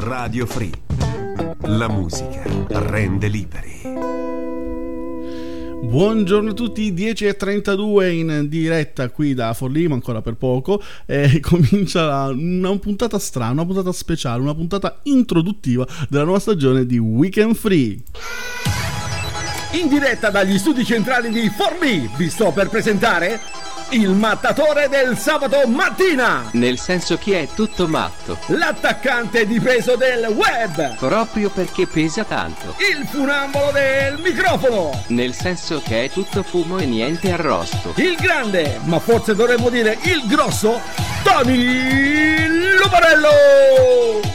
Radio Free. La musica rende liberi. Buongiorno a tutti, 10.32 in diretta qui da Forlima, ancora per poco, e comincia una puntata strana, una puntata speciale, una puntata introduttiva della nuova stagione di Weekend Free. In diretta dagli studi centrali di Forlì, vi sto per presentare il mattatore del sabato mattina, Nel senso che è tutto matto. l'attaccante di peso del web, Proprio perché pesa tanto. il funambolo del microfono, Nel senso che è tutto fumo e niente arrosto. il grande, ma forse dovremmo dire il grosso, Tony Luparello,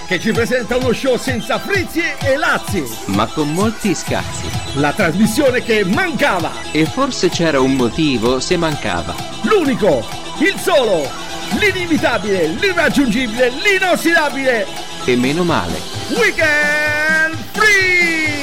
che ci presenta uno show senza frizzi e lazzi, Ma con molti scazzi. la trasmissione che mancava, E forse c'era un motivo se mancava. L'unico, il solo, l'inimitabile, l'irraggiungibile, l'inossidabile, E meno male. Weekend Free!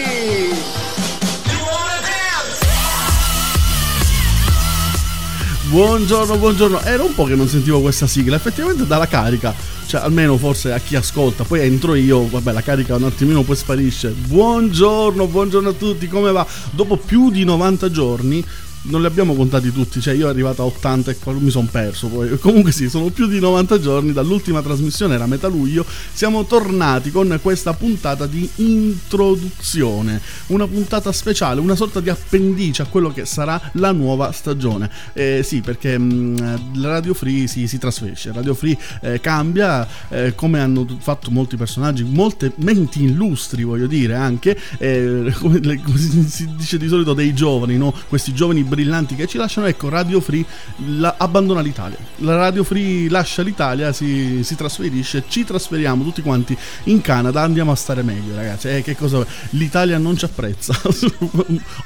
Buongiorno, buongiorno. Era un po' che non sentivo questa sigla, effettivamente dalla carica. Cioè, almeno forse a chi ascolta, poi entro io, vabbè, la carica un attimino poi sparisce. Buongiorno, buongiorno a tutti, come va? Dopo più di 90 giorni, non li abbiamo contati tutti, cioè io ero arrivato a 80 e mi sono perso poi. Comunque sì, sono più di 90 giorni dall'ultima trasmissione, era metà luglio, siamo tornati con questa puntata di introduzione, una puntata speciale, una sorta di appendice a quello che sarà la nuova stagione. Eh, sì, perché mh, la Radio Free si, si trasferisce, Radio Free eh, cambia, eh, come hanno fatto molti personaggi, molte menti illustri, voglio dire, anche, eh, come, come si dice di solito dei giovani, no? questi giovani brillanti che ci lasciano, ecco, Radio Free la- abbandona l'Italia. La Radio Free lascia l'Italia, si, si trasferisce, ci trasferiamo tutti quanti in Canada, andiamo a stare meglio, ragazzi. Eh, che cosa... L'Italia non ci apprezza,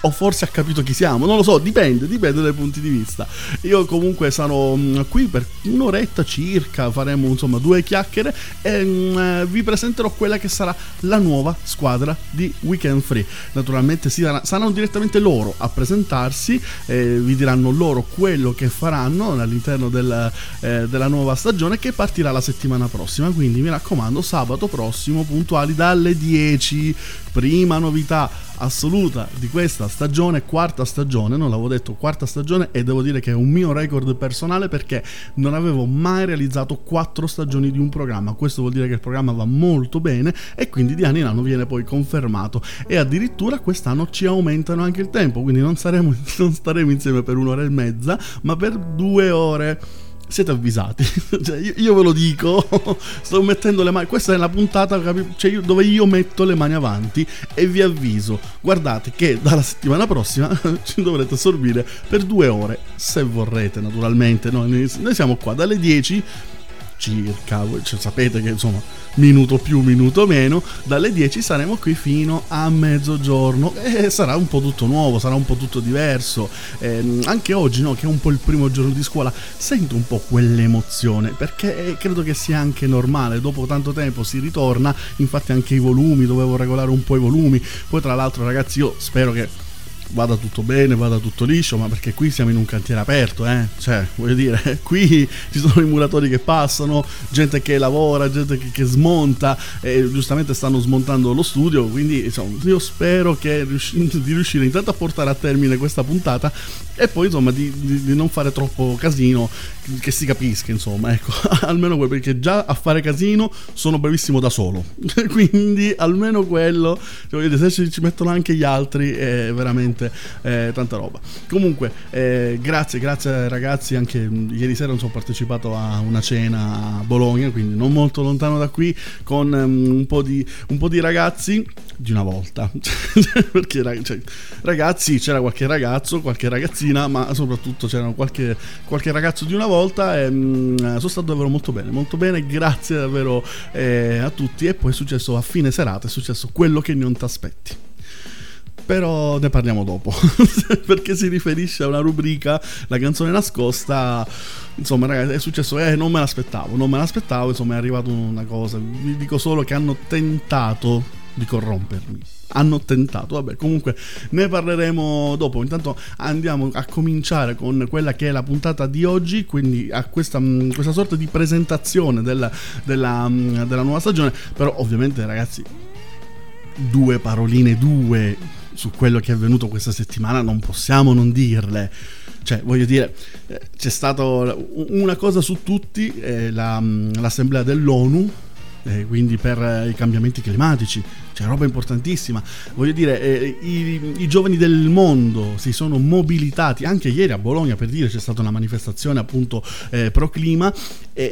o forse ha capito chi siamo, non lo so, dipende, dipende dai punti di vista. Io comunque sarò mh, qui per un'oretta circa, faremo insomma due chiacchiere e mh, vi presenterò quella che sarà la nuova squadra di Weekend Free. Naturalmente saranno direttamente loro a presentarsi, eh, vi diranno loro quello che faranno all'interno del, eh, della nuova stagione che partirà la settimana prossima. Quindi mi raccomando, sabato prossimo puntuali dalle 10. Prima novità assoluta di questa stagione, quarta stagione, non l'avevo detto, quarta stagione e devo dire che è un mio record personale perché non avevo mai realizzato quattro stagioni di un programma. Questo vuol dire che il programma va molto bene e quindi di anno in anno viene poi confermato e addirittura quest'anno ci aumentano anche il tempo, quindi non, saremo, non staremo insieme per un'ora e mezza, ma per due ore siete avvisati. Cioè, io, io ve lo dico, sto mettendo le mani. Questa è la puntata cioè io- dove io metto le mani avanti e vi avviso. Guardate che dalla settimana prossima ci dovrete assorbire per due ore, se vorrete, naturalmente. Noi, noi siamo qua dalle 10 circa, cioè, sapete che insomma minuto più, minuto meno, dalle 10 saremo qui fino a mezzogiorno. E sarà un po' tutto nuovo, sarà un po' tutto diverso. Ehm, anche oggi, no, che è un po' il primo giorno di scuola, sento un po' quell'emozione perché eh, credo che sia anche normale, dopo tanto tempo si ritorna, infatti anche i volumi, dovevo regolare un po' i volumi, poi tra l'altro ragazzi io spero che vada tutto bene, vada tutto liscio, ma perché qui siamo in un cantiere aperto, eh? Cioè, voglio dire, qui ci sono i muratori che passano, gente che lavora, gente che, che smonta, e giustamente stanno smontando lo studio, quindi insomma, io spero che di riuscire intanto a portare a termine questa puntata e poi insomma di, di- di non fare troppo casino, che si capisca, insomma, ecco, almeno quello, perché già a fare casino sono bravissimo da solo, quindi almeno quello, cioè, se ci, mettono anche gli altri è veramente eh, tanta roba. Comunque, eh, grazie, grazie ragazzi, anche mh, ieri sera non sono partecipato a una cena a Bologna, quindi non molto lontano da qui, con um, un, po di, un po' di ragazzi di una volta, perché cioè, ragazzi c'era qualche ragazzo, qualche ragazzina, ma soprattutto c'era qualche, qualche ragazzo di una volta e mh, sono stato davvero molto bene, molto bene, grazie davvero eh, a tutti. E poi è successo a fine serata, è successo quello che non ti aspetti però ne parliamo dopo perché si riferisce a una rubrica la canzone nascosta. Insomma ragazzi è successo eh non me l'aspettavo non me l'aspettavo insomma è arrivata una cosa. Vi dico solo che hanno tentato di corrompermi hanno tentato. Vabbè, comunque ne parleremo dopo. Intanto andiamo a cominciare con quella che è la puntata di oggi, quindi a questa, mm, questa sorta di presentazione della, della, mm, della nuova stagione. Però ovviamente ragazzi, due paroline, due su quello che è avvenuto questa settimana non possiamo non dirle. Cioè, voglio dire, eh, c'è stata una cosa su tutti, eh, la, mm, l'assemblea dell'ONU eh, quindi per eh, i cambiamenti climatici, c'è roba importantissima. Voglio dire, eh, i, i, giovani del mondo si sono mobilitati, anche ieri a Bologna per dire c'è stata una manifestazione appunto eh, pro clima,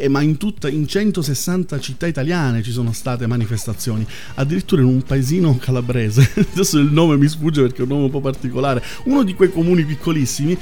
ma in, tutta, in 160 città italiane ci sono state manifestazioni, addirittura in un paesino calabrese, adesso il nome mi sfugge perché è un nome un po' particolare, uno di quei comuni piccolissimi,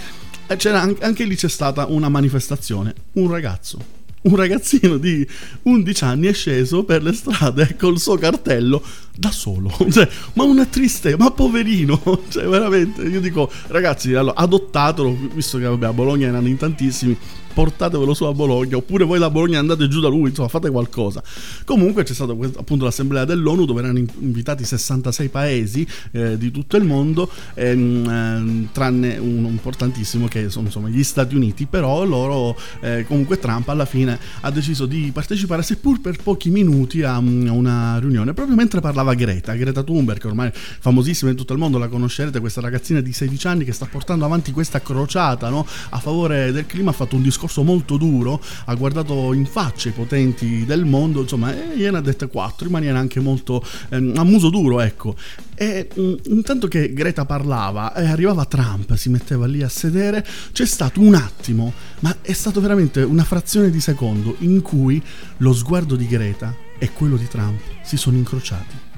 eh, anche lì c'è stata una manifestazione, un ragazzo un ragazzino di 11 anni è sceso per le strade col suo cartello da solo. Cioè, ma una tristezza, ma poverino. Cioè, veramente, io dico, ragazzi, allora, adottatelo, visto che vabbè, a Bologna erano in tantissimi portatevelo su a Bologna, oppure voi da Bologna andate giù da lui, insomma fate qualcosa. Comunque c'è stata appunto l'assemblea dell'ONU dove erano invitati 66 paesi eh, di tutto il mondo, ehm, ehm, tranne uno importantissimo che sono insomma gli Stati Uniti, però loro eh, comunque Trump alla fine ha deciso di partecipare seppur per pochi minuti a, mm, a una riunione, proprio mentre parlava Greta, Greta Thunberg, ormai famosissima in tutto il mondo, la conoscerete, questa ragazzina di 16 anni che sta portando avanti questa crociata no? a favore del clima, ha fatto un discorso discorso molto duro, ha guardato in faccia i potenti del mondo, insomma, e gliene ha dette quattro in maniera anche molto ehm, a muso duro, ecco. E intanto che Greta parlava e arrivava Trump, si metteva lì a sedere, c'è stato un attimo, ma è stato veramente una frazione di secondo in cui lo sguardo di Greta e quello di Trump si sono incrociati.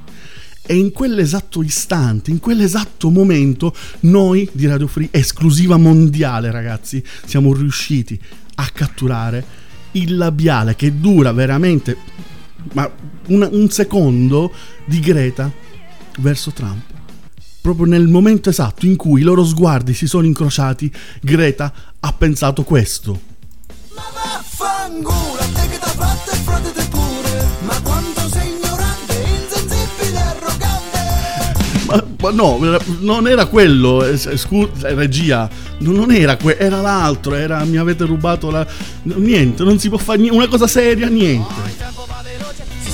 E in quell'esatto istante, in quell'esatto momento, noi di Radio Free, esclusiva mondiale, ragazzi, siamo riusciti a catturare il labiale che dura veramente ma una, un secondo di Greta verso Trump. Proprio nel momento esatto in cui i loro sguardi si sono incrociati, Greta ha pensato questo. Ma vaffanculo, te che t'ha fatto e fratete pure, no, non era quello, scusa, regia, non era quello, era l'altro, era mi avete rubato la... Niente, non si può fare niente, una cosa seria, niente.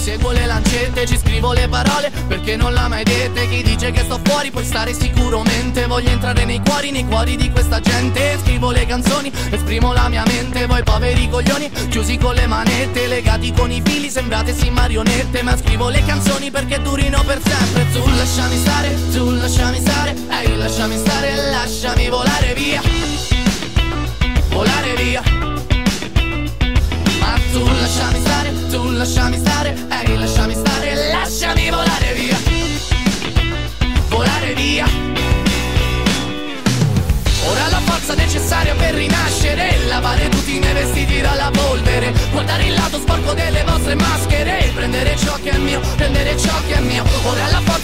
Seguo le lancette, ci scrivo le parole perché non l'ha mai dette. Chi dice che sto fuori puoi stare sicuramente. Voglio entrare nei cuori, nei cuori di questa gente. Scrivo le canzoni, esprimo la mia mente. Voi poveri coglioni, chiusi con le manette, legati con i fili, sembrate sì marionette. Ma scrivo le canzoni perché durino per sempre. Tu lasciami stare, tu lasciami stare, ehi lasciami stare, lasciami volare via. Volare via tu lasciami stare, tu lasciami stare, ehi lasciami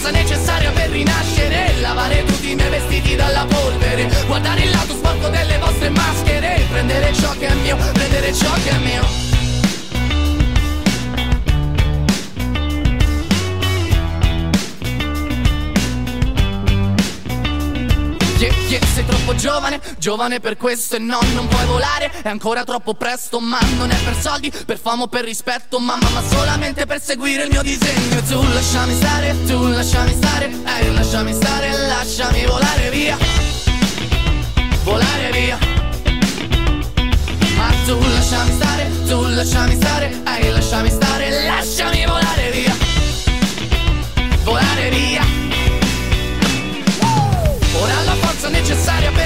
forza necessaria per rinascere, lavare tutti i miei vestiti dalla polvere, guardare il lato sporco delle vostre maschere, prendere ciò che è mio, prendere ciò che è mio. Yeah, sei troppo giovane, giovane per questo e no, non puoi volare. È ancora troppo presto, ma non è per soldi, per fama o per rispetto. Mamma, ma solamente per seguire il mio disegno. Tu lasciami stare, tu lasciami stare, ehi, lasciami stare, lasciami volare via. Volare via. Ma tu lasciami stare, tu lasciami stare, ehi, lasciami stare, lasciami volare via. Volare via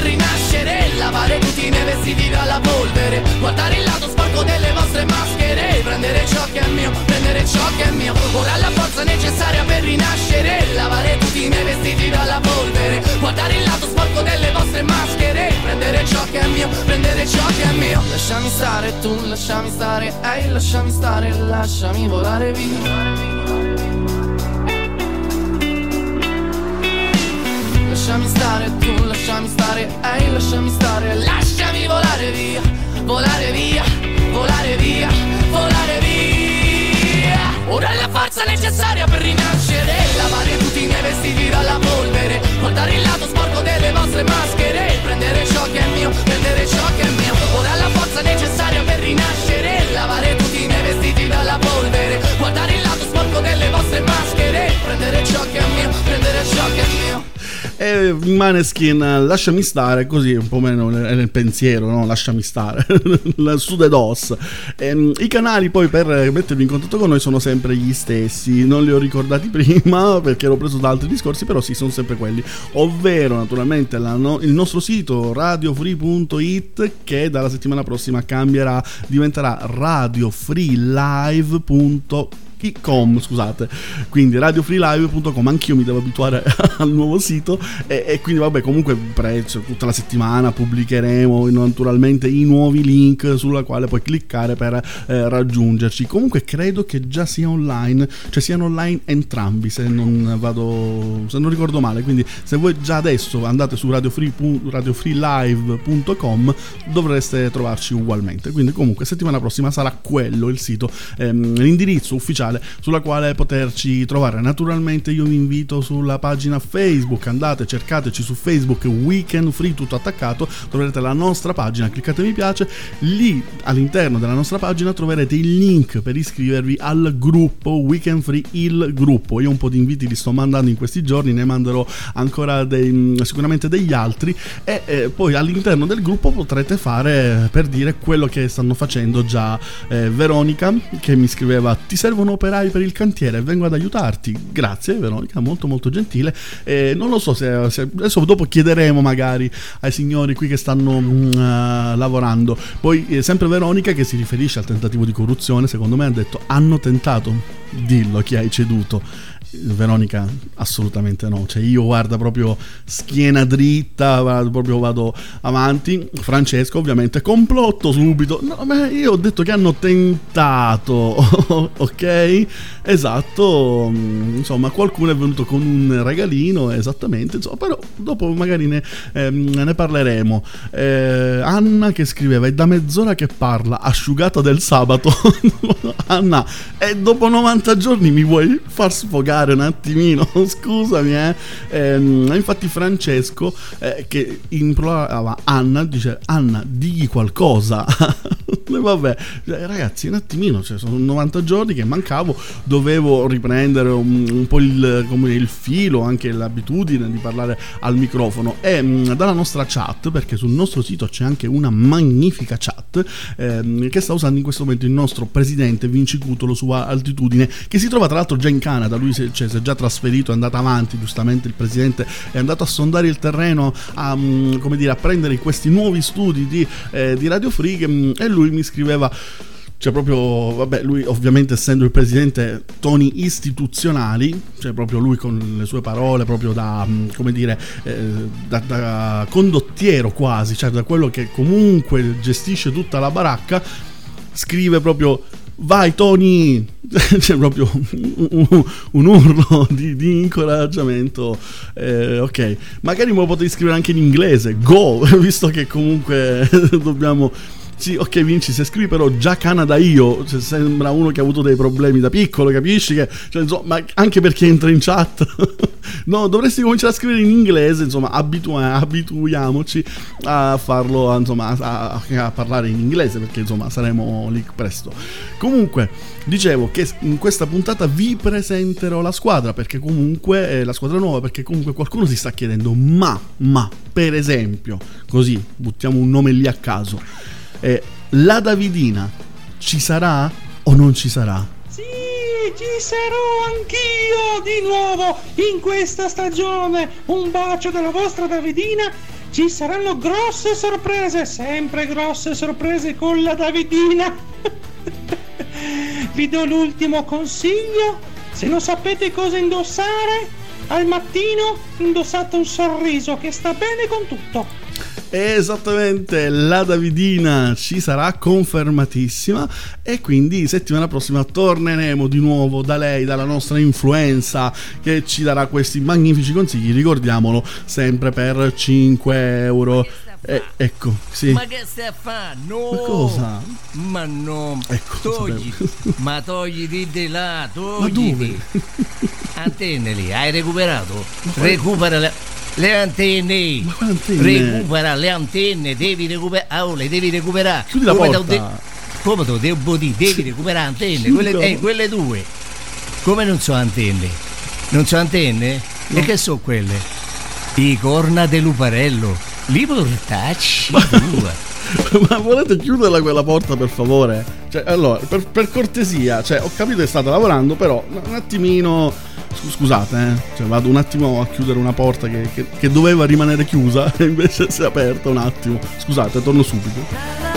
per rinascere. Lavare tutti i miei vestiti dalla polvere. Guardare il lato sporco delle vostre maschere. Prendere ciò che è mio, prendere ciò che è mio. Ora la forza necessaria per rinascere. Lavare tutti i miei vestiti dalla polvere. Guardare il lato sporco delle vostre maschere. Prendere ciò che è mio, prendere ciò che è mio. Lasciami stare tu, lasciami stare. Ehi, hey, lasciami stare, lasciami volare via lasciami stare, tu lasciami stare, ehi lasciami stare, lasciami volare via, volare via, volare via, volare via. Ora la forza necessaria per rinascere. Lavare tutti i miei vestiti dalla polvere. Guardare il lato sporco delle vostre maschere. Prendere ciò che è mio, prendere ciò che è mio. Ora la forza necessaria per rinascere. Lavare tutti i miei vestiti dalla polvere. Guardare il lato E Maneskin, lasciami stare, così un po' meno nel pensiero, no? Lasciami stare, su The DOS. Ehm, I canali poi per mettervi in contatto con noi sono sempre gli stessi, non li ho ricordati prima perché l'ho preso da altri discorsi, però sì, sono sempre quelli. Ovvero, naturalmente, la no- il nostro sito radiofree.it che dalla settimana prossima cambierà, diventerà radiofreelive.com Com, scusate, quindi radiofreelive.com, anch'io mi devo abituare al nuovo sito e, e quindi vabbè comunque prezzo, tutta la settimana pubblicheremo naturalmente i nuovi link sulla quale puoi cliccare per eh, raggiungerci. Comunque credo che già sia online, cioè siano online entrambi se non vado, se non ricordo male, quindi se voi già adesso andate su radiofree, radiofreelive.com dovreste trovarci ugualmente. Quindi comunque settimana prossima sarà quello il sito, ehm, l'indirizzo ufficiale sulla quale poterci trovare. Naturalmente io vi invito sulla pagina Facebook, andate, cercateci su Facebook Weekend Free tutto attaccato, troverete la nostra pagina, cliccate mi piace, lì all'interno della nostra pagina troverete il link per iscrivervi al gruppo Weekend Free il gruppo. Io un po' di inviti li sto mandando in questi giorni, ne manderò ancora dei, sicuramente degli altri e eh, poi all'interno del gruppo potrete fare per dire quello che stanno facendo già eh, Veronica che mi scriveva ti servono operai per il cantiere, vengo ad aiutarti. Grazie Veronica, molto molto gentile. Eh, non lo so se, se, adesso dopo chiederemo magari ai signori qui che stanno uh, lavorando. Poi eh, sempre Veronica che si riferisce al tentativo di corruzione, secondo me ha detto hanno tentato. Dillo chi hai ceduto. Veronica assolutamente no, cioè io guarda proprio schiena dritta, vado, proprio vado avanti. Francesco ovviamente complotto subito. No, ma io ho detto che hanno tentato, ok? Esatto, insomma qualcuno è venuto con un regalino, esattamente, insomma, però dopo magari ne, ehm, ne parleremo. Eh, Anna che scriveva, è da mezz'ora che parla, asciugata del sabato. Anna, e dopo 90 giorni mi vuoi far sfogare? Un attimino, scusami, eh. Ehm, infatti Francesco eh, che implorava Anna, dice Anna, digli qualcosa. Vabbè, cioè, ragazzi, un attimino, cioè, sono 90 giorni che mancavo, dovevo riprendere un, un po' il, come il, filo, anche l'abitudine di parlare al microfono e mh, dalla nostra chat, perché sul nostro sito c'è anche una magnifica chat ehm, che sta usando in questo momento il nostro presidente Vinci Cutolo su altitudine, che si trova tra l'altro già in Canada, lui si, cioè, si è già trasferito, è andato avanti, giustamente il presidente è andato a sondare il terreno, a, come dire, a prendere questi nuovi studi di, eh, di Radio Free e lui mi scriveva cioè proprio, vabbè, lui ovviamente essendo il presidente, toni istituzionali, cioè proprio lui con le sue parole, proprio da, come dire, eh, da, da, condottiero quasi, cioè da quello che comunque gestisce tutta la baracca, scrive proprio, vai Tony, c'è proprio un, un urlo di, di incoraggiamento. Eh, ok, magari me lo potevi scrivere anche in inglese, go, visto che comunque dobbiamo sì, ok, Vinci, se scrivi però già Canada io, cioè, sembra uno che ha avuto dei problemi da piccolo, capisci? Che, cioè, insomma, anche perché entra in chat. no, dovresti cominciare a scrivere in inglese, insomma, abitu- abituiamoci a farlo, insomma, a, a, parlare in inglese, perché insomma saremo lì presto. Comunque, dicevo che in questa puntata vi presenterò la squadra, perché comunque, eh, la squadra nuova, perché comunque qualcuno si sta chiedendo, ma, ma, per esempio, così, buttiamo un nome lì a caso eh, la Davidina ci sarà o non ci sarà? Sì, ci sarò anch'io di nuovo in questa stagione. Un bacio dalla vostra Davidina. Ci saranno grosse sorprese, sempre grosse sorprese con la Davidina. Vi do l'ultimo consiglio. Se non sapete cosa indossare, al mattino indossate un sorriso che sta bene con tutto. Esattamente, la Davidina ci sarà confermatissima e quindi settimana prossima torneremo di nuovo da lei, dalla nostra influenza che ci darà questi magnifici consigli, ricordiamolo, sempre per 5 euro. Eh, ecco, sì. Ma che stai a fare? No! Ma cosa? Ma no! Ecco, togli! Ma togliti di là, Ma togliti! dove? Antenne lì, hai recuperato? Recupera le, le antenne! Ma antenne? Recupera le antenne, devi recuperare. Oh, le devi recuperare! Chiudi la Come porta. de- come te devo dire? Devi recuperare antenne, quelle, eh, quelle due! Come non so antenne? Non so antenne? E che so quelle? I corna del luparello! Li portacci tua! Ma volete chiuderla quella porta per favore? Cioè, allora, per, per cortesia, cioè, ho capito che state lavorando, però un attimino. scu- Scusate, eh. Cioè, vado un attimo a chiudere una porta che, che- che doveva rimanere chiusa e invece si è aperta un attimo. Scusate, torno subito.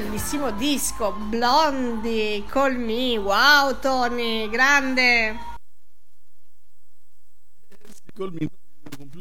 Bellissimo disco. Blondie, Call Me. Wow, Tony, grande. Col mio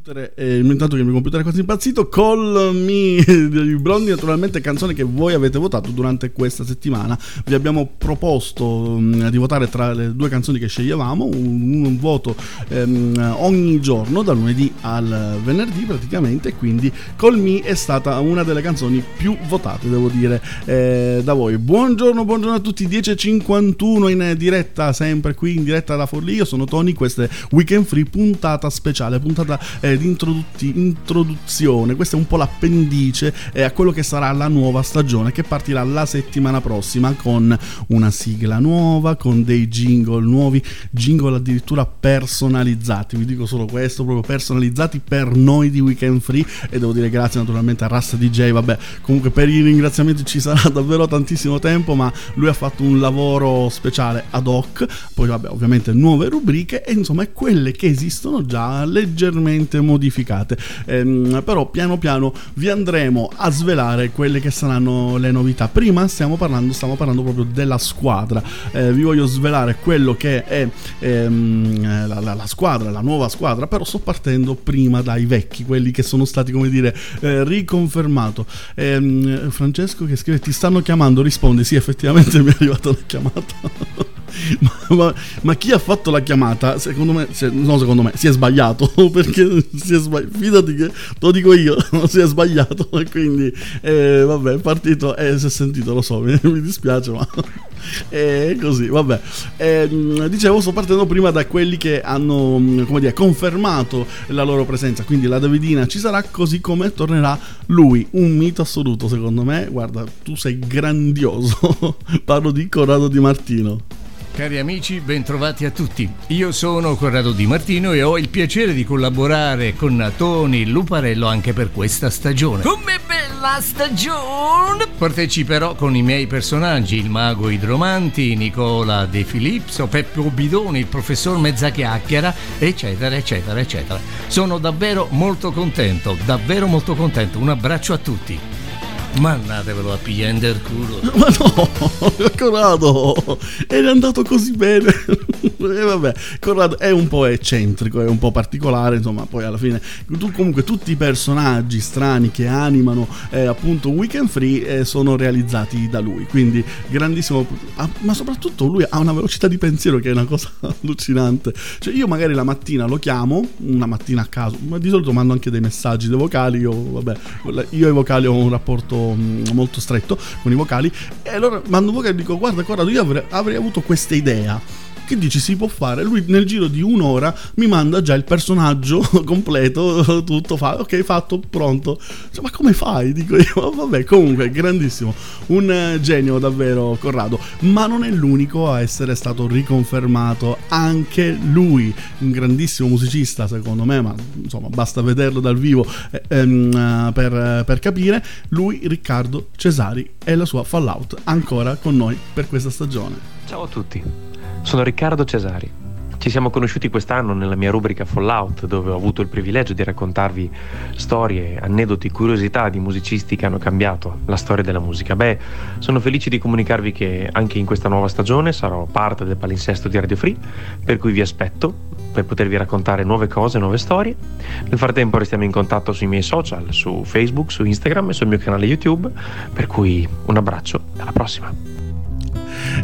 computer, eh, intanto che il mio computer è quasi impazzito, Call Me di Blondie, naturalmente canzone che voi avete votato durante questa settimana. Vi abbiamo proposto mh, di votare tra le due canzoni che sceglievamo, un, un voto ehm, ogni giorno, dal lunedì al venerdì praticamente, e quindi Call Me è stata una delle canzoni più votate, devo dire, eh, da voi. Buongiorno, buongiorno a tutti, 10.51 in diretta, sempre qui in diretta da Forlì, io sono Tony, questo è Weekend Free, puntata speciale, puntata eh, introdutti- introduzione, questa è un po' l'appendice eh, a quello che sarà la nuova stagione che partirà la settimana prossima con una sigla nuova, con dei jingle nuovi, jingle addirittura personalizzati, vi dico solo questo, proprio personalizzati per noi di Weekend Free e devo dire grazie naturalmente a Rasta DJ, vabbè, comunque per i ringraziamenti ci sarà davvero tantissimo tempo, ma lui ha fatto un lavoro speciale ad hoc, poi vabbè, ovviamente nuove rubriche e insomma quelle che esistono già leggermente modificate. Ehm, però piano piano vi andremo a svelare quelle che saranno le novità. Prima stiamo parlando, stiamo parlando proprio della squadra. Eh, vi voglio svelare quello che è ehm, la, la- la squadra, la nuova squadra, però sto partendo prima dai vecchi, quelli che sono stati, come dire, eh, riconfermato. Ehm, Francesco che scrive: Ti stanno chiamando? Risponde: Sì, effettivamente mi è arrivata una chiamata. Ma, ma- ma chi ha fatto la chiamata, secondo me, se- no, secondo me, si è sbagliato. Perché si è sbagliato. Fidati che lo dico io, si è sbagliato. E quindi, eh, vabbè, è partito e si è sentito, lo so, mi, mi dispiace, ma è così, vabbè. Ehm, dicevo, sto partendo prima da quelli che hanno, mh, come dire, confermato la loro presenza. Quindi la Davidina ci sarà, così come tornerà lui, un mito assoluto, secondo me. Guarda, tu sei grandioso. Parlo di Corrado Di Martino. Cari amici, bentrovati a tutti. Io sono Corrado Di Martino e ho il piacere di collaborare con Tony Luparello anche per questa stagione. Come bella stagione! Parteciperò con i miei personaggi, il mago Idromanti, Nicola De Filipso, Peppo Bidoni, il professor Mezzachiacchiera, eccetera, eccetera, eccetera. Sono davvero molto contento, davvero molto contento. Un abbraccio a tutti. Mannatevelo a pigliare culo. Ma no, Corrado, era andato così bene. e vabbè, Corrado è un po' eccentrico, è un po' particolare, insomma, poi alla fine tu comunque tutti i personaggi strani che animano eh, appunto Weekend Free eh, sono realizzati da lui, quindi grandissimo, ah, ma soprattutto lui ha una velocità di pensiero che è una cosa allucinante. Cioè io magari la mattina lo chiamo, una mattina a caso, ma di solito mando anche dei messaggi dei vocali, io vabbè, io e i vocali ho un rapporto molto stretto con i vocali. E allora mando un vocale e dico guarda Corrado io avrei, avrei avuto questa idea che dici si può fare? Lui nel giro di un'ora mi manda già il personaggio completo tutto fa ok fatto pronto. Cioè, ma come fai? Dico io. Vabbè comunque grandissimo. Un eh, genio davvero Corrado. Ma non è l'unico a essere stato riconfermato anche lui un grandissimo musicista secondo me ma insomma basta vederlo dal vivo eh, ehm, per, per capire. Lui Riccardo Cesari e la sua Fallout ancora con noi per questa stagione. Ciao a tutti, sono Riccardo Cesari. Ci siamo conosciuti quest'anno nella mia rubrica Fallout, dove ho avuto il privilegio di raccontarvi storie, aneddoti, curiosità di musicisti che hanno cambiato la storia della musica. Beh, sono felice di comunicarvi che anche in questa nuova stagione sarò parte del palinsesto di Radio Free, per cui vi aspetto per potervi raccontare nuove cose, nuove storie. Nel frattempo restiamo in contatto sui miei social, su Facebook, su Instagram e sul mio canale YouTube, per cui un abbraccio alla prossima.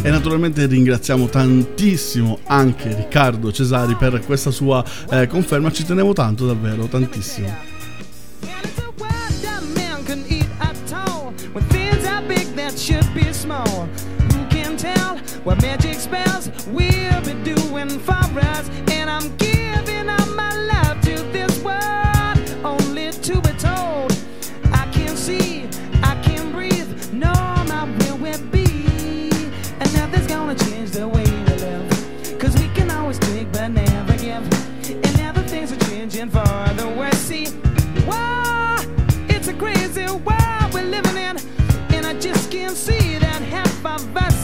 E naturalmente ringraziamo tantissimo anche Riccardo Cesari per questa sua eh, conferma, ci tenevo tanto davvero, tantissimo. what magic spells we'll be doing for us? And I'm My best.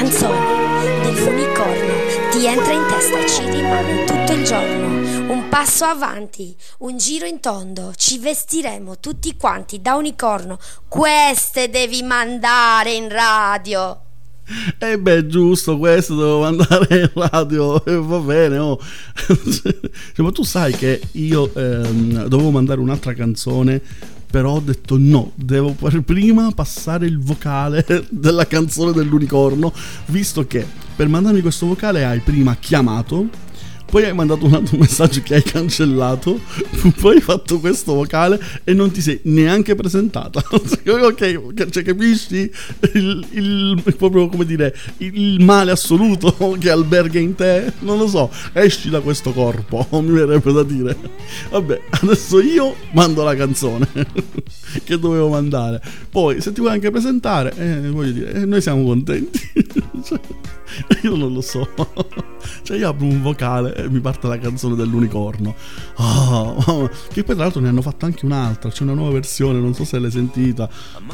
canzone del funicorno ti entra in testa e ci rimane tutto il giorno. Un passo avanti, un giro in tondo, ci vestiremo tutti quanti da unicorno. Queste devi mandare in radio. E eh beh, giusto, questo dovevo mandare in radio, eh, va bene. Oh. Cioè, ma tu sai che io ehm, dovevo mandare un'altra canzone però ho detto no, devo per prima passare il vocale della canzone dell'unicorno, visto che per mandarmi questo vocale hai prima chiamato, poi hai mandato un altro messaggio che hai cancellato, poi hai fatto questo vocale e non ti sei neanche presentata. ok, cioè capisci il, il- proprio come dire il male assoluto che alberga in te? Non lo so, esci da questo corpo, mi verrebbe da dire. Vabbè, adesso io mando la canzone che dovevo mandare. Poi se ti vuoi anche presentare, eh, voglio dire, eh, noi siamo contenti. Io non lo so. Cioè, io apro un vocale e mi parte la canzone dell'unicorno. Mamma. Che poi, tra l'altro, ne hanno fatta anche un'altra. C'è una nuova versione, non so se l'hai sentita.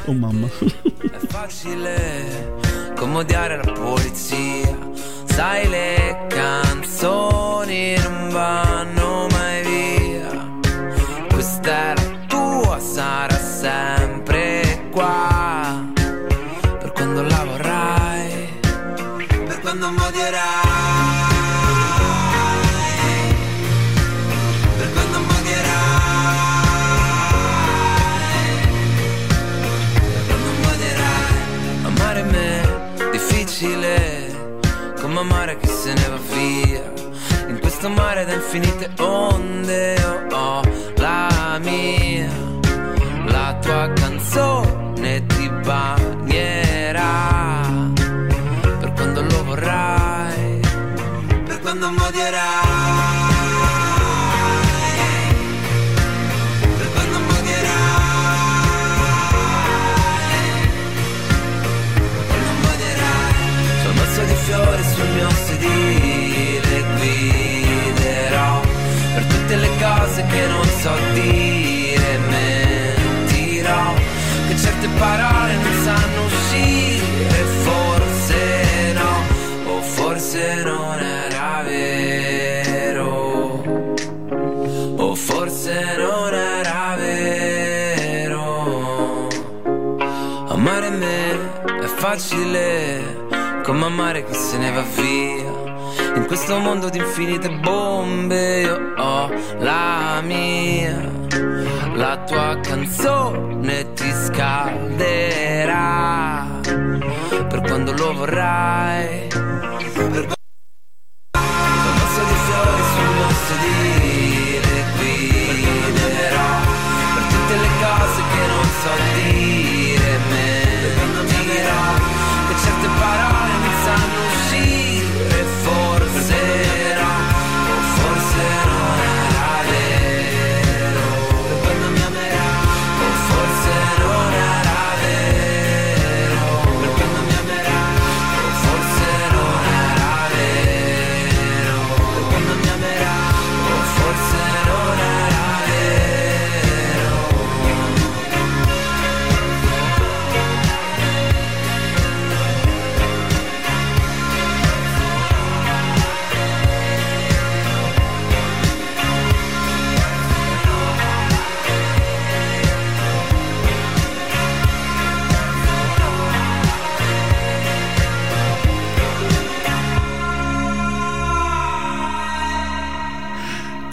Oh, mamma. È facile come odiare la polizia. Sai, le canzoni non vanno mai via. Questa è la tua, sarà sempre qua. Per quando mi odierai. Per quando mi Amare me, difficile Come amare chi se ne va via. In questo mare da infinite onde facile come amare chi se ne va via. In questo mondo di infinite bombe io ho la mia. La tua canzone ti scalderà per quando lo vorrai. Per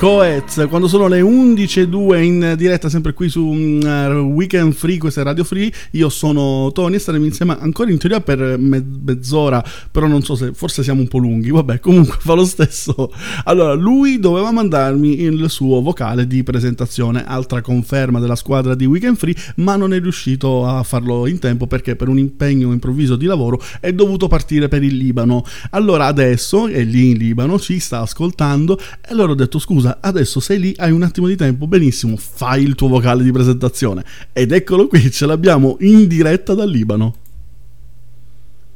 Coez, quando sono le 11.02 in diretta sempre qui su mm, eh, Weekend Free, questa è Radio Free, io sono Tony e staremo insieme ancora in teoria per me- mezz'ora, però non so se forse siamo un po' lunghi, vabbè comunque fa lo stesso. Allora, lui doveva mandarmi il suo vocale di presentazione, altra conferma della squadra di Weekend Free, ma non è riuscito a farlo in tempo perché per un impegno improvviso di lavoro è dovuto partire per il Libano. Allora adesso è lì in Libano, ci sta ascoltando e allora ho detto scusa, adesso sei lì, hai un attimo di tempo, benissimo, fai il tuo vocale di presentazione. Ed eccolo qui, ce l'abbiamo in diretta dal Libano.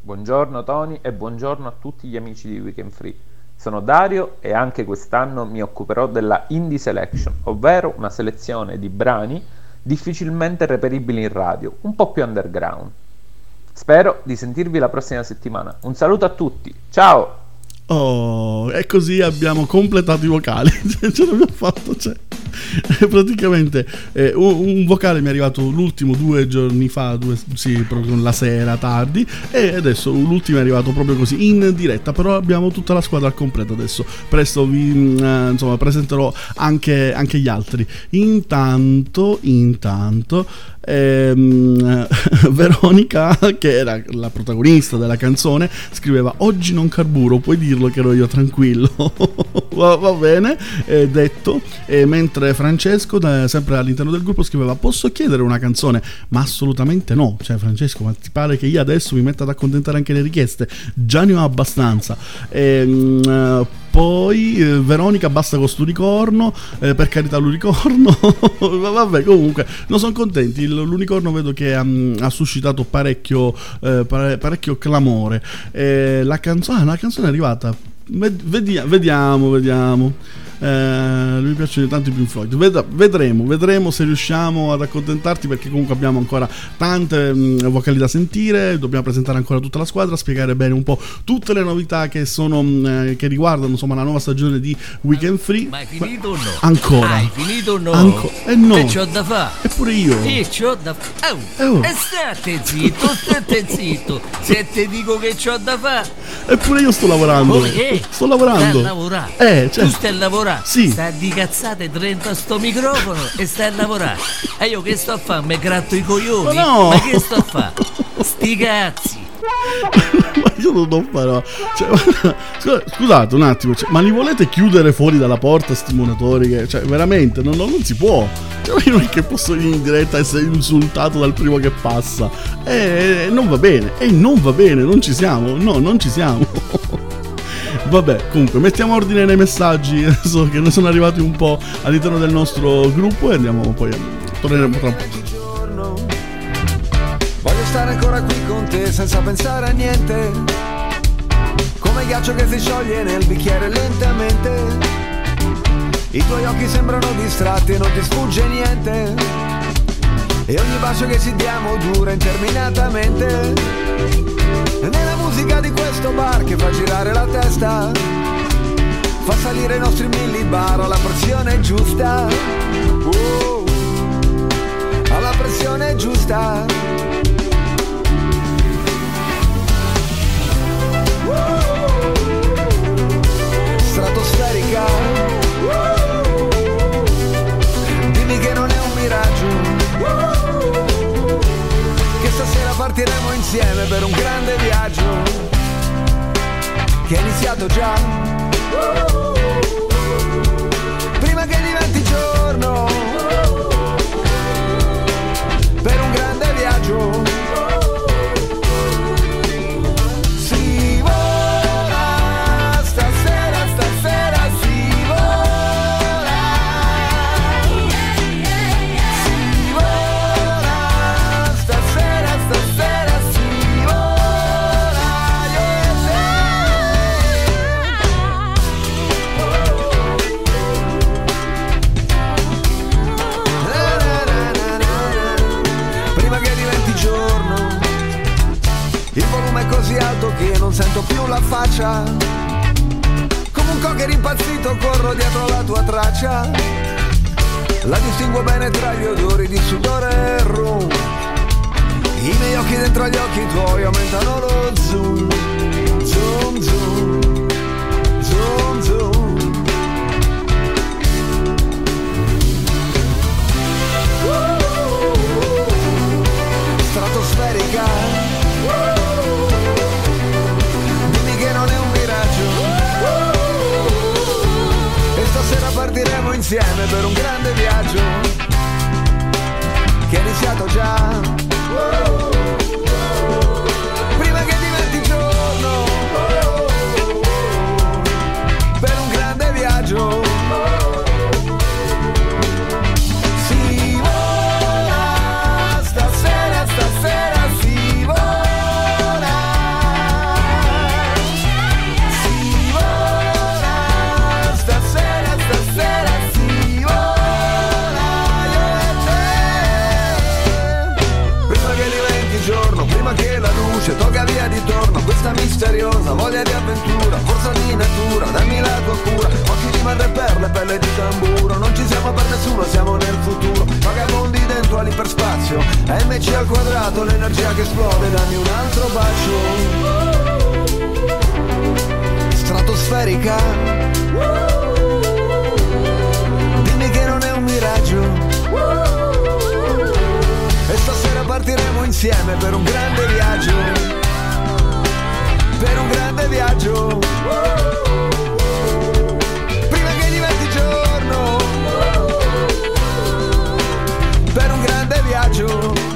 Buongiorno Tony e buongiorno a tutti gli amici di Weekend Free. Sono Dario e anche quest'anno mi occuperò della Indie Selection, ovvero una selezione di brani difficilmente reperibili in radio, un po' più underground. Spero di sentirvi la prossima settimana. Un saluto a tutti, ciao! Oh, e così abbiamo completato i vocali. Ce l'abbiamo fatto. Cioè, praticamente eh, un, un vocale mi è arrivato l'ultimo due giorni fa, due, sì, proprio la sera tardi. E adesso l'ultimo è arrivato proprio così in diretta. Però abbiamo tutta la squadra al completo adesso. Presto vi mm, eh, insomma, presenterò anche, anche gli altri. Intanto, intanto. Ehm, Veronica, che era la protagonista della canzone, scriveva: Oggi non carburo, puoi dirlo che ero io tranquillo. va, va bene, eh, detto. E mentre Francesco, da- sempre all'interno del gruppo, scriveva: Posso chiedere una canzone? Ma assolutamente no. Cioè, Francesco, ma ti pare che io adesso mi metta ad accontentare anche le richieste? Già ne ho abbastanza. Ehm, eh, poi eh, Veronica basta con sto ricorno eh, per carità l'unicorno. Vabbè comunque non sono contenti. L'unicorno vedo che ha, ha suscitato parecchio eh, pare- parecchio clamore. Eh, la canzone ah, la canzone è arrivata. Ved- vedia- vediamo vediamo eh, mi piacciono tanto i Pink Floyd Ved- vedremo vedremo se riusciamo ad accontentarti perché comunque abbiamo ancora tante mh, vocali da sentire dobbiamo presentare ancora tutta la squadra spiegare bene un po' tutte le novità che sono mh, eh, che riguardano insomma la nuova stagione di Weekend Free Ma hai finito o no? Ancora. Hai finito o no? Anco- eh no. E c'ho da fare. Eppure io. E c'ho da fare. Eh, oh. E state zitto, state zitto. Se te dico che c'ho da fare. eppure io sto lavorando Oh, eh. sto lavorando Stai a lavorare. eh cioè, Tu stai a lavorare. Sì. Stai di cazzate 30 a sto microfono e stai a lavorare. E io che sto a fare? Mi gratto i coglioni? Ma no. Ma che sto a fare? Sti cazzi. ma io non lo farò Cioè, scusa- scusate un attimo cioè, ma li volete chiudere fuori dalla porta sti monitori che, cioè veramente non, non- non si può cioè, io non è che posso in in diretta essere insultato dal primo che passa e non va bene e non va bene non ci siamo no non ci siamo Vabbè, comunque, mettiamo ordine nei messaggi, so che ne sono arrivati un po' all'interno del nostro gruppo e andiamo poi, torneremo tra un po'. Voglio stare ancora qui con te senza pensare a niente. Come ghiaccio che si scioglie nel bicchiere lentamente. I tuoi occhi sembrano distratti e non ti sfugge niente. E ogni bacio che ci diamo dura interminatamente. Nella musica di questo bar che fa girare la testa. Fa salire i nostri millibar alla pressione giusta. Oh, alla pressione giusta. stratosferica. Partiremo insieme per un grande viaggio. Che è iniziato già. Prima che diventi giorno. Non sento più la faccia. Come un cocker impazzito corro dietro la tua traccia. La distingo bene tra gli odori di sudore e rum. I miei occhi dentro gli occhi tuoi aumentano lo zoom. Zoom, zoom. Zoom, zoom. Stratosferica. Partiremo insieme per un grande viaggio Che è iniziato già misteriosa voglia di avventura, forza di natura, dammi la tua cura. Occhi di madre perle, pelle di tamburo Non ci siamo per nessuno, siamo nel futuro. Vagabondi dentro all'iperspazio MC al quadrato, l'energia che esplode Dammi un altro bacio. Stratosferica. Dimmi che non è un miraggio. E stasera partiremo insieme per un grande viaggio Per un grande viaggio. Prima che diventi giorno. Per un grande viaggio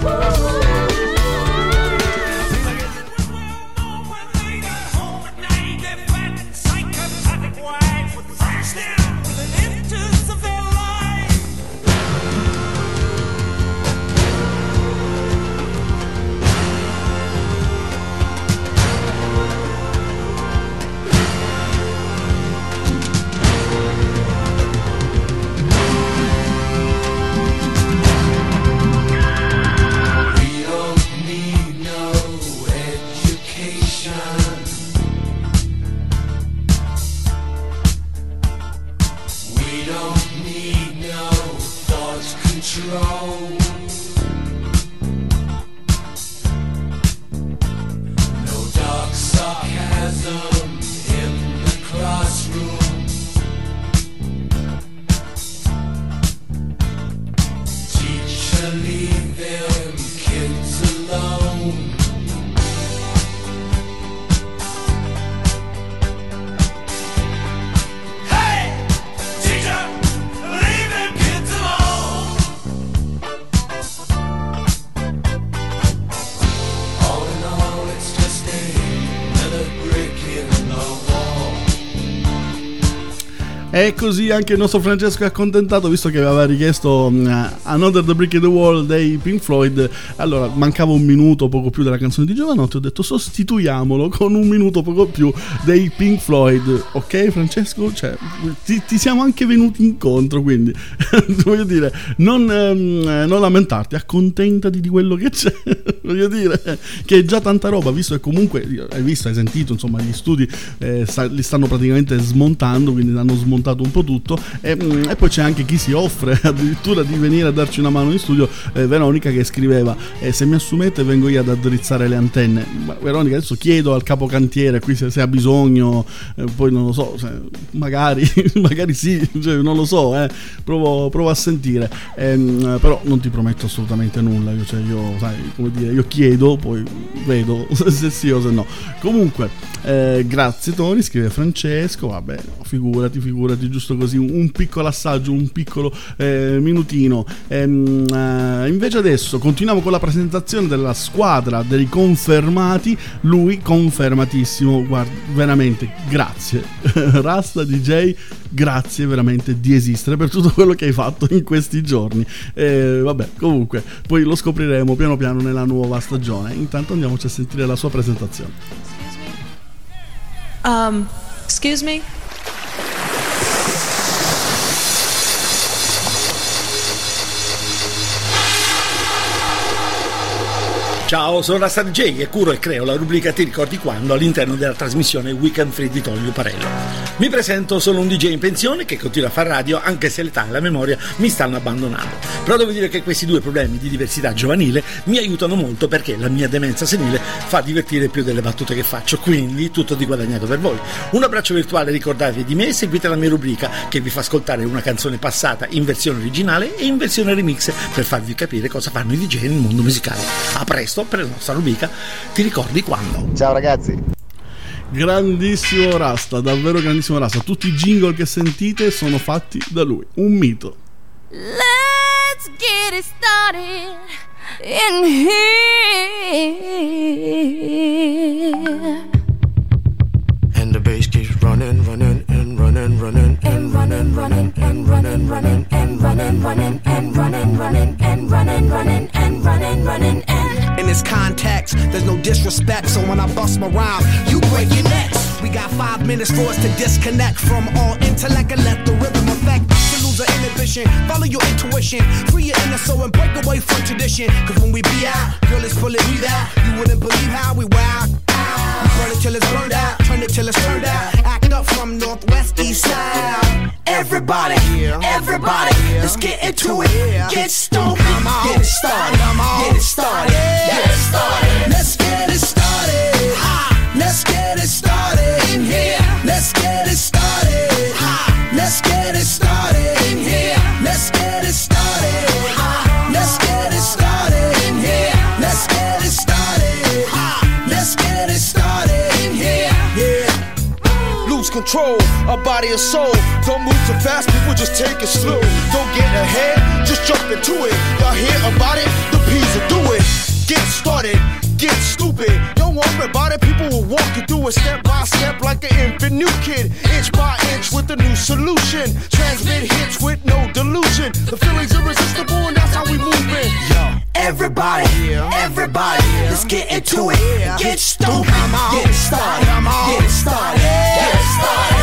E così anche il nostro Francesco è accontentato visto che aveva richiesto mm, Another The Brick in the Wall dei Pink Floyd. Allora mancava un minuto poco più della canzone di Giovanotti. Ho detto sostituiamolo con un minuto poco più dei Pink Floyd. Ok, Francesco? Cioè, ti, ti siamo anche venuti incontro. Quindi voglio dire, non, ehm, non lamentarti, accontentati di quello che c'è. voglio dire che è già tanta roba, visto che comunque hai visto, hai sentito, insomma, gli studi eh, sta- li stanno praticamente smontando, quindi hanno smontato un po' tutto. E, mm, e poi c'è anche chi si offre addirittura di venire a darci una mano in studio. Eh, Veronica che scriveva: eh, Se mi assumete, vengo io ad addrizzare le antenne. Ma Veronica, adesso chiedo al capocantiere qui se, se ha bisogno, eh, poi non lo so, se- magari, magari sì, cioè, non lo so, eh, provo, provo a sentire. Ehm, però non ti prometto assolutamente nulla. Io, cioè, io, sai, dire, io chiedo, poi vedo se sì o se no. Comunque, eh, grazie Tony, scrive Francesco. Vabbè, no, figurati, figurati, giusto così. Un, piccolo assaggio, un piccolo eh, minutino. Ehm, eh, invece adesso continuiamo con la presentazione della squadra dei confermati. Lui confermatissimo, guarda, veramente grazie. Rasta DJ, grazie veramente di esistere per tutto quello che hai fatto in questi giorni. Eh, vabbè, comunque, poi lo scopriremo piano piano nella nuova stagione. Intanto andiamoci a sentire la sua presentazione. Um, excuse me? Ciao, sono Rasta DJ e curo e creo la rubrica Ti ricordi quando all'interno della trasmissione Weekend Free di Tony Luparello. Mi presento, sono un DJ in pensione che continua a fare radio anche se l'età e la memoria mi stanno abbandonando. Però devo dire che questi due problemi di diversità giovanile mi aiutano molto perché la mia demenza senile fa divertire più delle battute che faccio, quindi tutto di guadagnato per voi. Un abbraccio virtuale, ricordatevi di me e seguite la mia rubrica che vi fa ascoltare una canzone passata in versione originale e in versione remix per farvi capire cosa fanno i DJ nel mondo musicale. A presto per la nostra rubrica Ti ricordi quando? Ciao ragazzi. Grandissimo Rasta, davvero grandissimo Rasta. Tutti i jingle che sentite sono fatti da lui. Un mito. Let's get it started in here. And the bass keeps running, running, running, running, and running, running, and running, running, and running, running, and running, running, and running, running, and running, running, and. In this context, there's no disrespect, so when I bust my rhyme, you break your necks. We got five minutes for us to disconnect from all intellect and let the rhythm affect. Lose our inhibition, follow your intuition, free your inner soul and break away from tradition. Cause when we be out, girl, it's pulling me out. You wouldn't believe how we wow. Burn it till it's burned out, turn it till it's turned out. Act up from northwest, east side. Everybody, everybody, let's get into it. Get stoned, get it started, get it started, get it started. Let's get it started. Let's get it started in here. Let's get it started. Let's get it started in here. Let's get it started. Control of body and soul. Don't move too fast, people just take it slow. Don't get ahead, just jump into it. Y'all hear about it? The P's will do it. Get started, get stupid. Don't worry about it, people will walk you through it step by step like an infant new kid. Inch by inch with a new solution. Transmit hits with no delusion. The feeling's irresistible and that's how we move it. Yo. Everybody, everybody, let's get into it. Get stoked, get started, get started, get started. Get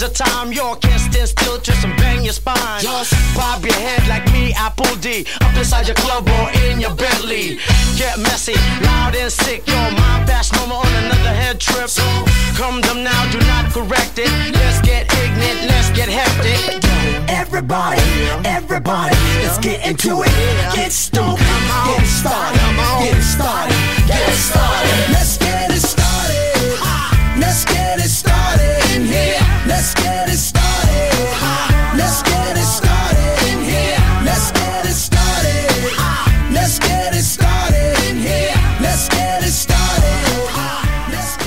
the time. You can't stand still, twist and bang your spine. Just bob your head like me, Apple D. Up inside your club or in your Bentley. Get messy, loud and sick. Your mind fast, no more on another head trip. So come them now, do not correct it. Let's get ignorant, let's get hectic. Everybody, everybody, let's get into it. Get stoked, get started, get started, get started. Let's get it started. Let's get it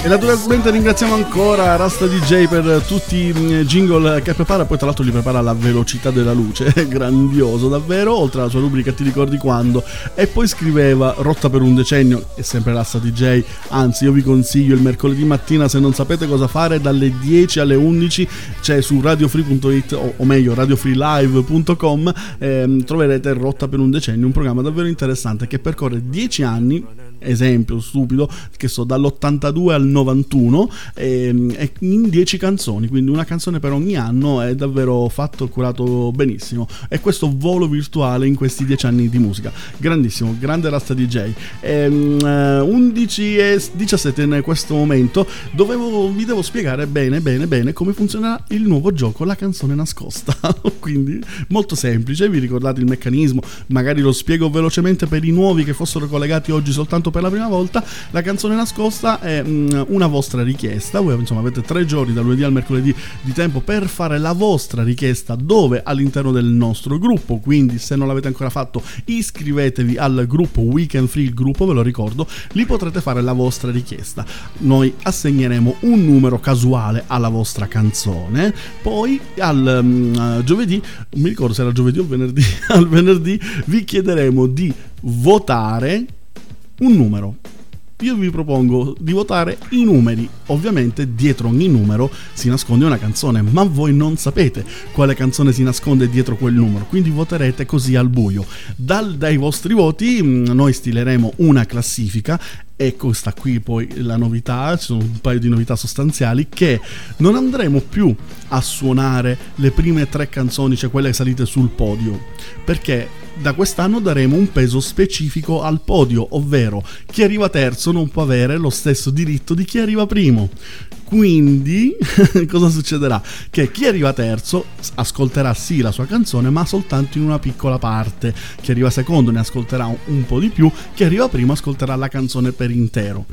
E naturalmente ringraziamo ancora Rasta DJ per tutti i jingle che prepara, poi tra l'altro li prepara alla velocità della luce, grandioso davvero, oltre alla sua rubrica Ti ricordi quando, e poi scriveva Rotta per un decennio, è sempre Rasta DJ, anzi io vi consiglio il mercoledì mattina se non sapete cosa fare dalle 10 alle 11 c'è su radiofree.it o, o meglio radiofreelive.com ehm, troverete Rotta per un decennio, un programma davvero interessante che percorre 10 anni esempio stupido che so dall'82 al 91 ehm, e in 10 canzoni quindi una canzone per ogni anno è davvero fatto curato benissimo. E questo volo virtuale in questi 10 anni di musica. Grandissimo grande rasta DJ Ehm, eh, 11 e 17 in questo momento. Dovevo, vi devo spiegare bene bene bene come funziona il nuovo gioco la canzone nascosta. Quindi molto semplice vi ricordate il meccanismo? Magari lo spiego velocemente per i nuovi che fossero collegati oggi soltanto per la prima volta. La canzone nascosta è mm, una vostra richiesta. Voi insomma avete tre giorni dal lunedì al mercoledì di tempo per fare la vostra richiesta dove? All'interno del nostro gruppo. Quindi se non l'avete ancora fatto iscrivetevi al gruppo Weekend Free il gruppo ve lo ricordo lì potrete fare la vostra richiesta. Noi assegneremo un numero casuale alla vostra canzone. Poi al mm, giovedì mi ricordo se era giovedì o venerdì al venerdì vi chiederemo di votare un numero. Io vi propongo di votare i numeri. Ovviamente dietro ogni numero si nasconde una canzone, ma voi non sapete quale canzone si nasconde dietro quel numero, quindi voterete così al buio. Dal- dai vostri voti mh, noi stileremo una classifica e questa qui poi la novità, ci sono un paio di novità sostanziali che non andremo più a suonare le prime tre canzoni, cioè quelle salite sul podio, perché da quest'anno daremo un peso specifico al podio, ovvero chi arriva terzo non può avere lo stesso diritto di chi arriva primo. Quindi cosa succederà? Che chi arriva terzo ascolterà sì la sua canzone, ma soltanto in una piccola parte. Chi arriva secondo ne ascolterà un, po' di più, chi arriva primo ascolterà la canzone per intero.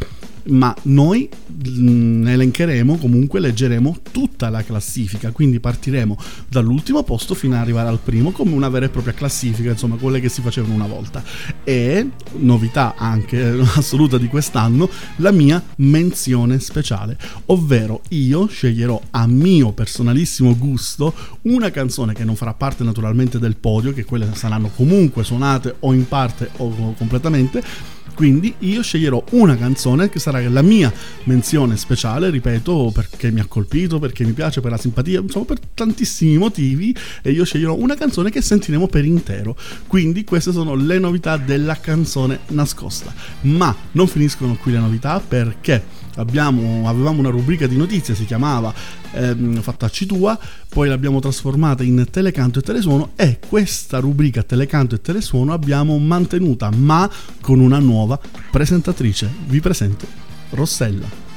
Ma noi mm, elencheremo, comunque leggeremo tutta la classifica, quindi partiremo dall'ultimo posto fino ad arrivare al primo come una vera e propria classifica, insomma quelle che si facevano una volta. E novità anche assoluta di quest'anno, la mia menzione speciale, ovvero io sceglierò a mio personalissimo gusto una canzone che non farà parte naturalmente del podio, che quelle saranno comunque suonate o in parte o completamente quindi io sceglierò una canzone che sarà la mia menzione speciale, ripeto, perché mi ha colpito, perché mi piace, per la simpatia, insomma per tantissimi motivi e io sceglierò una canzone che sentiremo per intero. Quindi queste sono le novità della canzone nascosta. Ma non finiscono qui le novità perché abbiamo, avevamo una rubrica di notizie, si chiamava ehm, Fattacci tua, poi l'abbiamo trasformata in telecanto e telesuono e questa rubrica telecanto e telesuono abbiamo mantenuta ma con una nuova presentatrice. Vi presento Rossella.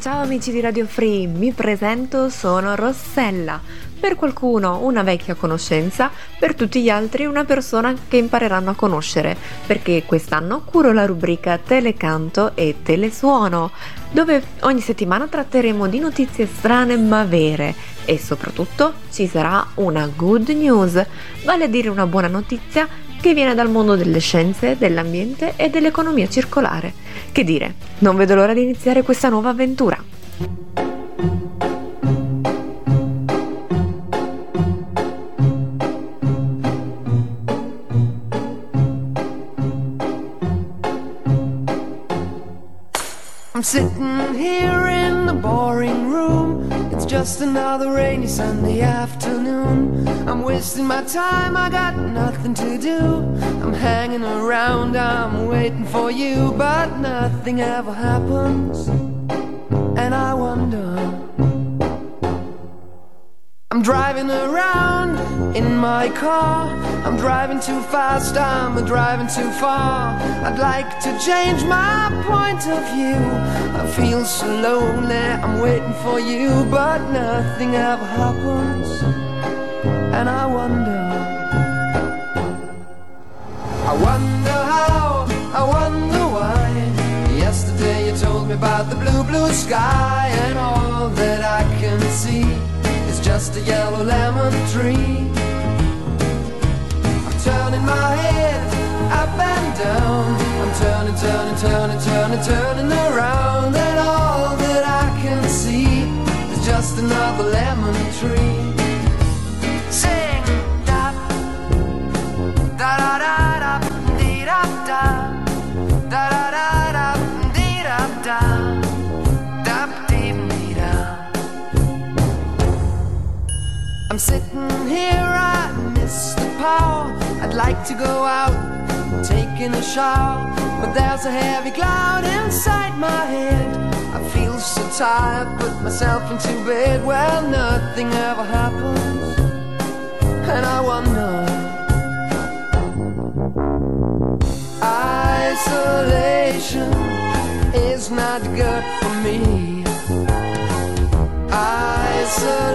Ciao amici di Radio Free, mi presento, sono Rossella. Per qualcuno una vecchia conoscenza, per tutti gli altri una persona che impareranno a conoscere, perché quest'anno curo la rubrica Telecanto e Telesuono, dove ogni settimana tratteremo di notizie strane ma vere e soprattutto ci sarà una good news, vale a dire una buona notizia che viene dal mondo delle scienze, dell'ambiente e dell'economia circolare. Che dire, non vedo l'ora di iniziare questa nuova avventura. I'm sitting here in the boring room. It's just another rainy Sunday afternoon. I'm wasting my time, I got nothing to do. I'm hanging around, I'm waiting for you, but nothing ever happens. And I wonder. I'm driving around in my car. I'm driving too fast, I'm driving too far. I'd like to change my point of view. I feel so lonely, I'm waiting for you, but nothing ever happens. And I wonder. I wonder how, I wonder why. Yesterday you told me about the blue, blue sky, and all that I can see just a yellow lemon tree. I'm turning my head up and down. I'm turning, turning, turning, turning, turning around, and all that I can see is just another lemon tree. Sing I'm sitting here, I miss the power. I'd like to go out, taking a shower, but there's a heavy cloud inside my head. I feel so tired, put myself into bed. Well, nothing ever happens, and I wonder. Isolation is not good for me. Isolation.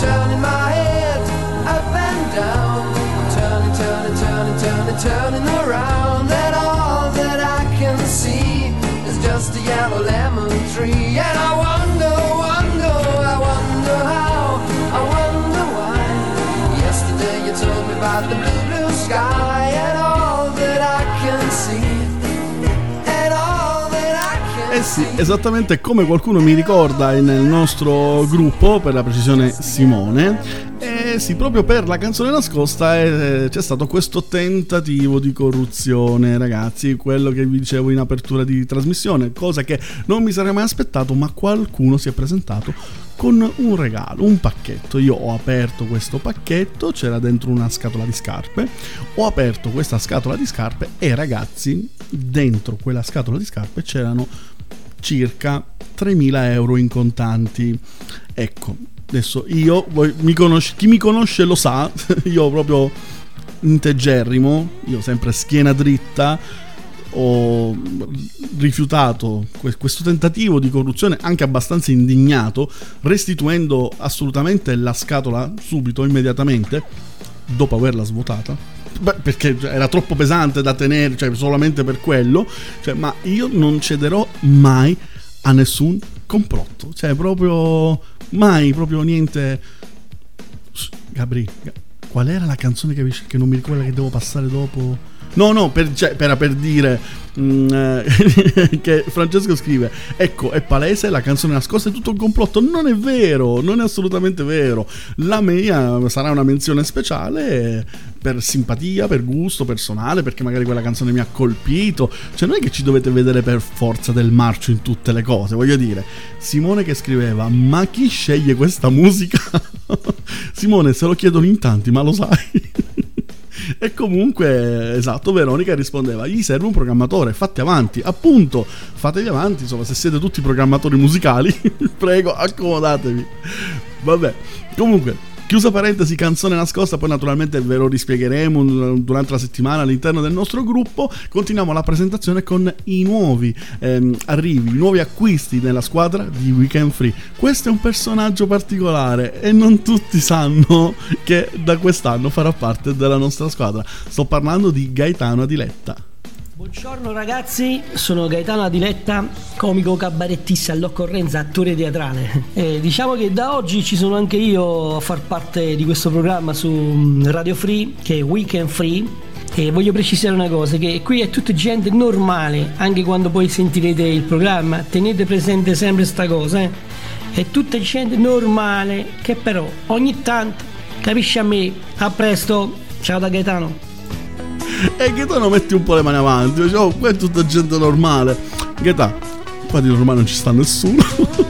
Turning my head up and down. I'm turning, turning, turning, turning, turning around, esattamente come qualcuno mi ricorda nel nostro gruppo, per la precisione Simone, Eh sì, proprio per la canzone nascosta eh, c'è stato questo tentativo di corruzione, ragazzi, quello che vi dicevo in apertura di trasmissione, cosa che non mi sarei mai aspettato, ma qualcuno si è presentato con un regalo, un pacchetto. Io ho aperto questo pacchetto, c'era dentro una scatola di scarpe, ho aperto questa scatola di scarpe e ragazzi, dentro quella scatola di scarpe c'erano circa 3.000 euro in contanti. Ecco, adesso io, voi, mi conosce- chi mi conosce lo sa, io proprio integerrimo, io sempre schiena dritta, ho rifiutato que- questo tentativo di corruzione anche abbastanza indignato, restituendo assolutamente la scatola subito, immediatamente, dopo averla svuotata. Perché era troppo pesante da tenere, cioè solamente per quello. Cioè, ma io non cederò mai a nessun complotto. Cioè, proprio mai, proprio niente. Gabri, Ga- qual era la canzone che, che non mi ricordo che devo passare dopo? No, no, per, cioè, per, per dire mm, eh, che Francesco scrive: Ecco, è palese, la canzone nascosta è tutto un complotto. Non è vero, non è assolutamente vero. La mia sarà una menzione speciale per simpatia, per gusto personale, perché magari quella canzone mi ha colpito. Cioè, non è che ci dovete vedere per forza del marcio in tutte le cose. Voglio dire, Simone che scriveva: Ma chi sceglie questa musica? Simone, se lo chiedono in tanti, ma lo sai. E comunque, esatto, Veronica rispondeva: Gli serve un programmatore, fate avanti, appunto, fatevi avanti. Insomma, se siete tutti programmatori musicali, prego, accomodatevi. Vabbè, comunque. Chiusa parentesi, canzone nascosta, poi naturalmente ve lo rispiegheremo durante la settimana all'interno del nostro gruppo. Continuiamo la presentazione con i nuovi ehm, arrivi, i nuovi acquisti nella squadra di Weekend Free. Questo è un personaggio particolare e non tutti sanno che da quest'anno farà parte della nostra squadra. Sto parlando di Gaetano Adiletta. Buongiorno ragazzi, sono Gaetano Adiletta, comico cabarettista all'occorrenza, attore teatrale. E diciamo che da oggi ci sono anche io a far parte di questo programma su mm, Radio Free, che è Weekend Free. E voglio precisare una cosa, che qui è tutta gente normale, anche quando poi sentirete il programma, tenete presente sempre sta cosa, eh. È tutta gente normale, che però ogni tanto capisce a me. A presto, ciao da Gaetano. E Gaetano metti un po' le mani avanti, oh, qua è tutta gente normale. Gaetano, qua di normale non ci sta nessuno.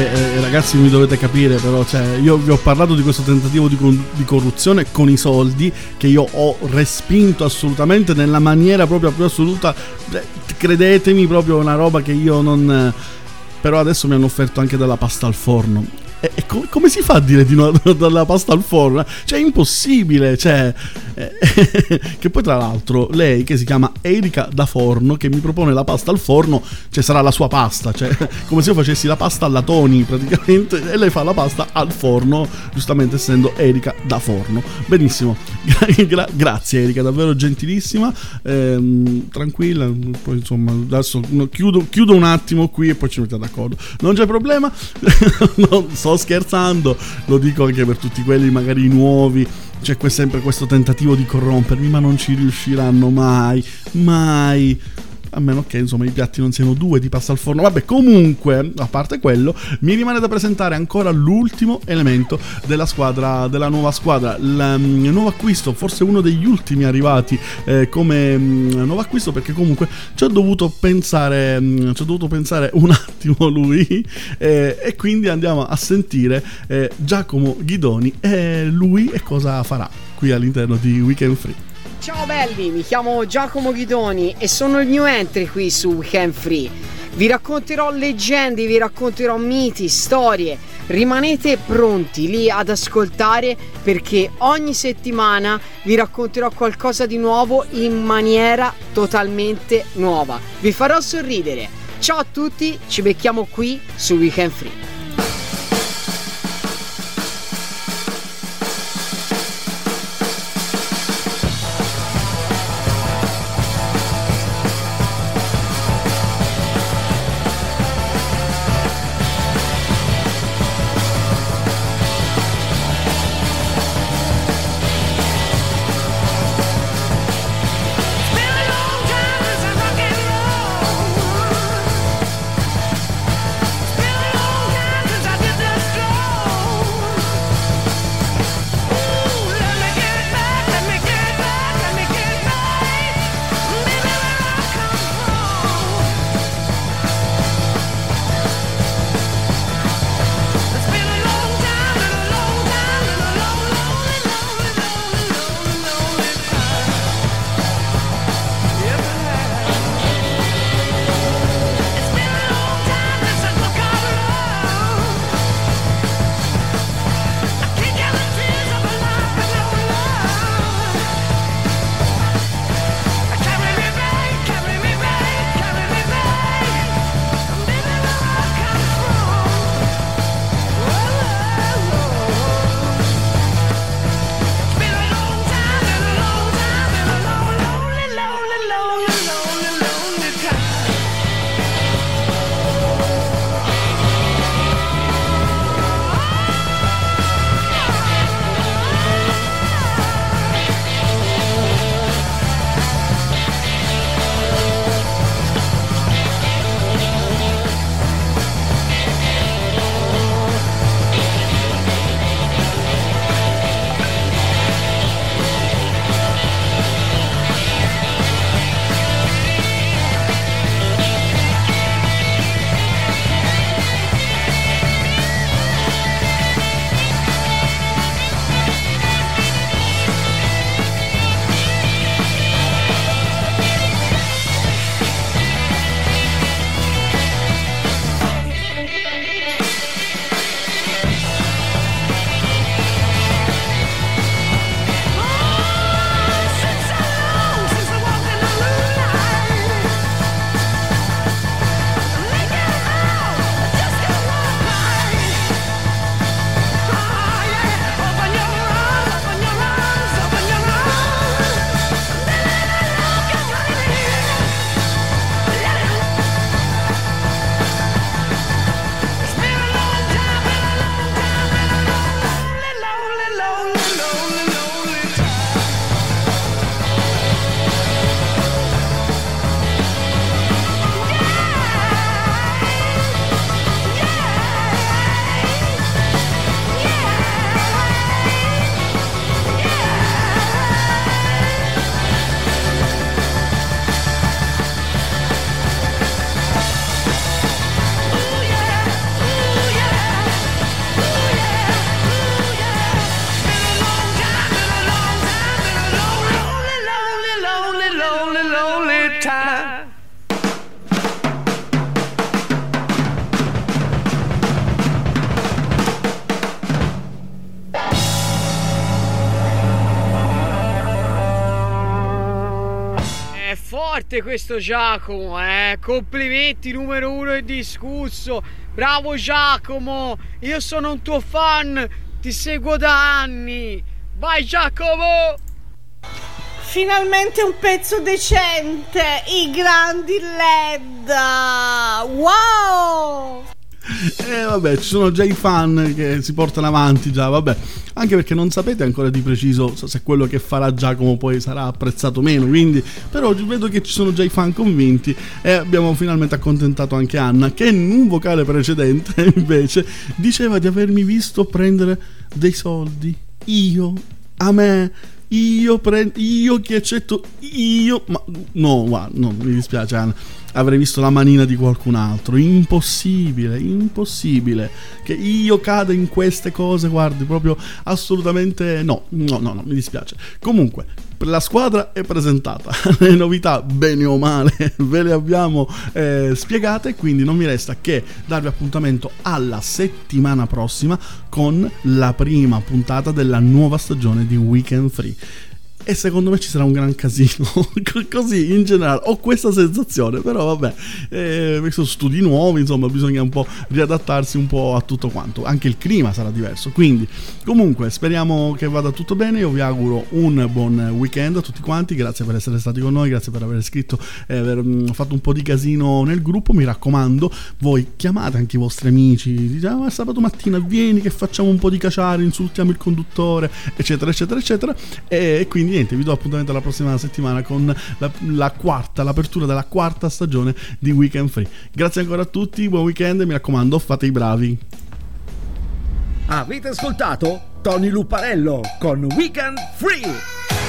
Eh, ragazzi, mi dovete capire, però, cioè, io vi ho parlato di questo tentativo di, di corruzione con i soldi che io ho respinto assolutamente nella maniera proprio più assoluta. Eh, Credetemi, proprio una roba che io non. eh, Però adesso mi hanno offerto anche della pasta al forno. E, e come, come si fa a dire di no dalla pasta al forno? Cioè, è impossibile. Cioè, eh, che poi, tra l'altro, lei che si chiama Erika da Forno, che mi propone la pasta al forno, cioè sarà la sua pasta. Cioè, come se io facessi la pasta alla Toni, praticamente. E lei fa la pasta al forno, giustamente essendo Erika da Forno. Benissimo. Gra- gra- grazie, Erika, davvero gentilissima. Ehm, tranquilla. Poi, insomma, adesso chiudo, chiudo un attimo qui e poi ci mettiamo d'accordo. Non c'è problema. no, sto scherzando. Lo dico anche per tutti quelli magari nuovi. C'è sempre questo tentativo di corrompermi, ma non ci riusciranno mai. Mai. A meno che insomma i piatti non siano due di pasta al forno. Vabbè, comunque, a parte quello, mi rimane da presentare ancora l'ultimo elemento della squadra, della nuova squadra. Il mm, nuovo acquisto, forse uno degli ultimi arrivati eh, come mm, nuovo acquisto, perché comunque ci ho dovuto pensare, mm, ci ho dovuto pensare un attimo lui. eh, e quindi andiamo a sentire eh, Giacomo Ghidoni e lui e cosa farà qui all'interno di Weekend Free. Ciao belli, mi chiamo Giacomo Ghidoni e sono il new entry qui su Weekend Free. Vi racconterò leggende, vi racconterò miti, storie. Rimanete pronti lì ad ascoltare perché ogni settimana vi racconterò qualcosa di nuovo in maniera totalmente nuova. Vi farò sorridere. Ciao a tutti, ci becchiamo qui su Weekend Free. Forte questo Giacomo, eh. Complimenti numero uno indiscusso. Bravo Giacomo, io sono un tuo fan, ti seguo da anni. Vai Giacomo! Finalmente un pezzo decente, i grandi LED. Wow! E vabbè, ci sono già i fan che si portano avanti già, vabbè. Anche perché non sapete ancora di preciso se quello che farà Giacomo poi sarà apprezzato meno. Quindi, però vedo che ci sono già i fan convinti. E abbiamo finalmente accontentato anche Anna, che in un vocale precedente invece diceva di avermi visto prendere dei soldi. Io, a me. Io prendo, io che accetto, io, ma no, guarda, no, mi dispiace Anna, avrei visto la manina di qualcun altro, impossibile, impossibile, che io cada in queste cose, guardi, proprio assolutamente no, no, no, no, mi dispiace. Comunque, la squadra è presentata, le novità, bene o male, ve le abbiamo eh, spiegate, quindi non mi resta che darvi appuntamento alla settimana prossima con la prima puntata della nuova stagione di Weekend Free. E secondo me ci sarà un gran casino. Così in generale ho questa sensazione. Però vabbè, eh, sono studi nuovi, insomma, bisogna un po' riadattarsi un po' a tutto quanto. Anche il clima sarà diverso. Quindi, comunque, speriamo che vada tutto bene. Io vi auguro un buon weekend a tutti quanti. Grazie per essere stati con noi, grazie per aver scritto e aver mm, fatto un po' di casino nel gruppo. Mi raccomando, voi chiamate anche i vostri amici. Dite, ah, sabato mattina vieni che facciamo un po' di caciare, insultiamo il conduttore, eccetera, eccetera, eccetera. E quindi niente, vi do appuntamento la prossima settimana con la, la quarta, l'apertura della quarta stagione di Weekend Free. Grazie ancora a tutti, buon weekend e mi raccomando, fate i bravi. Avete ascoltato Tony Luparello con Weekend Free.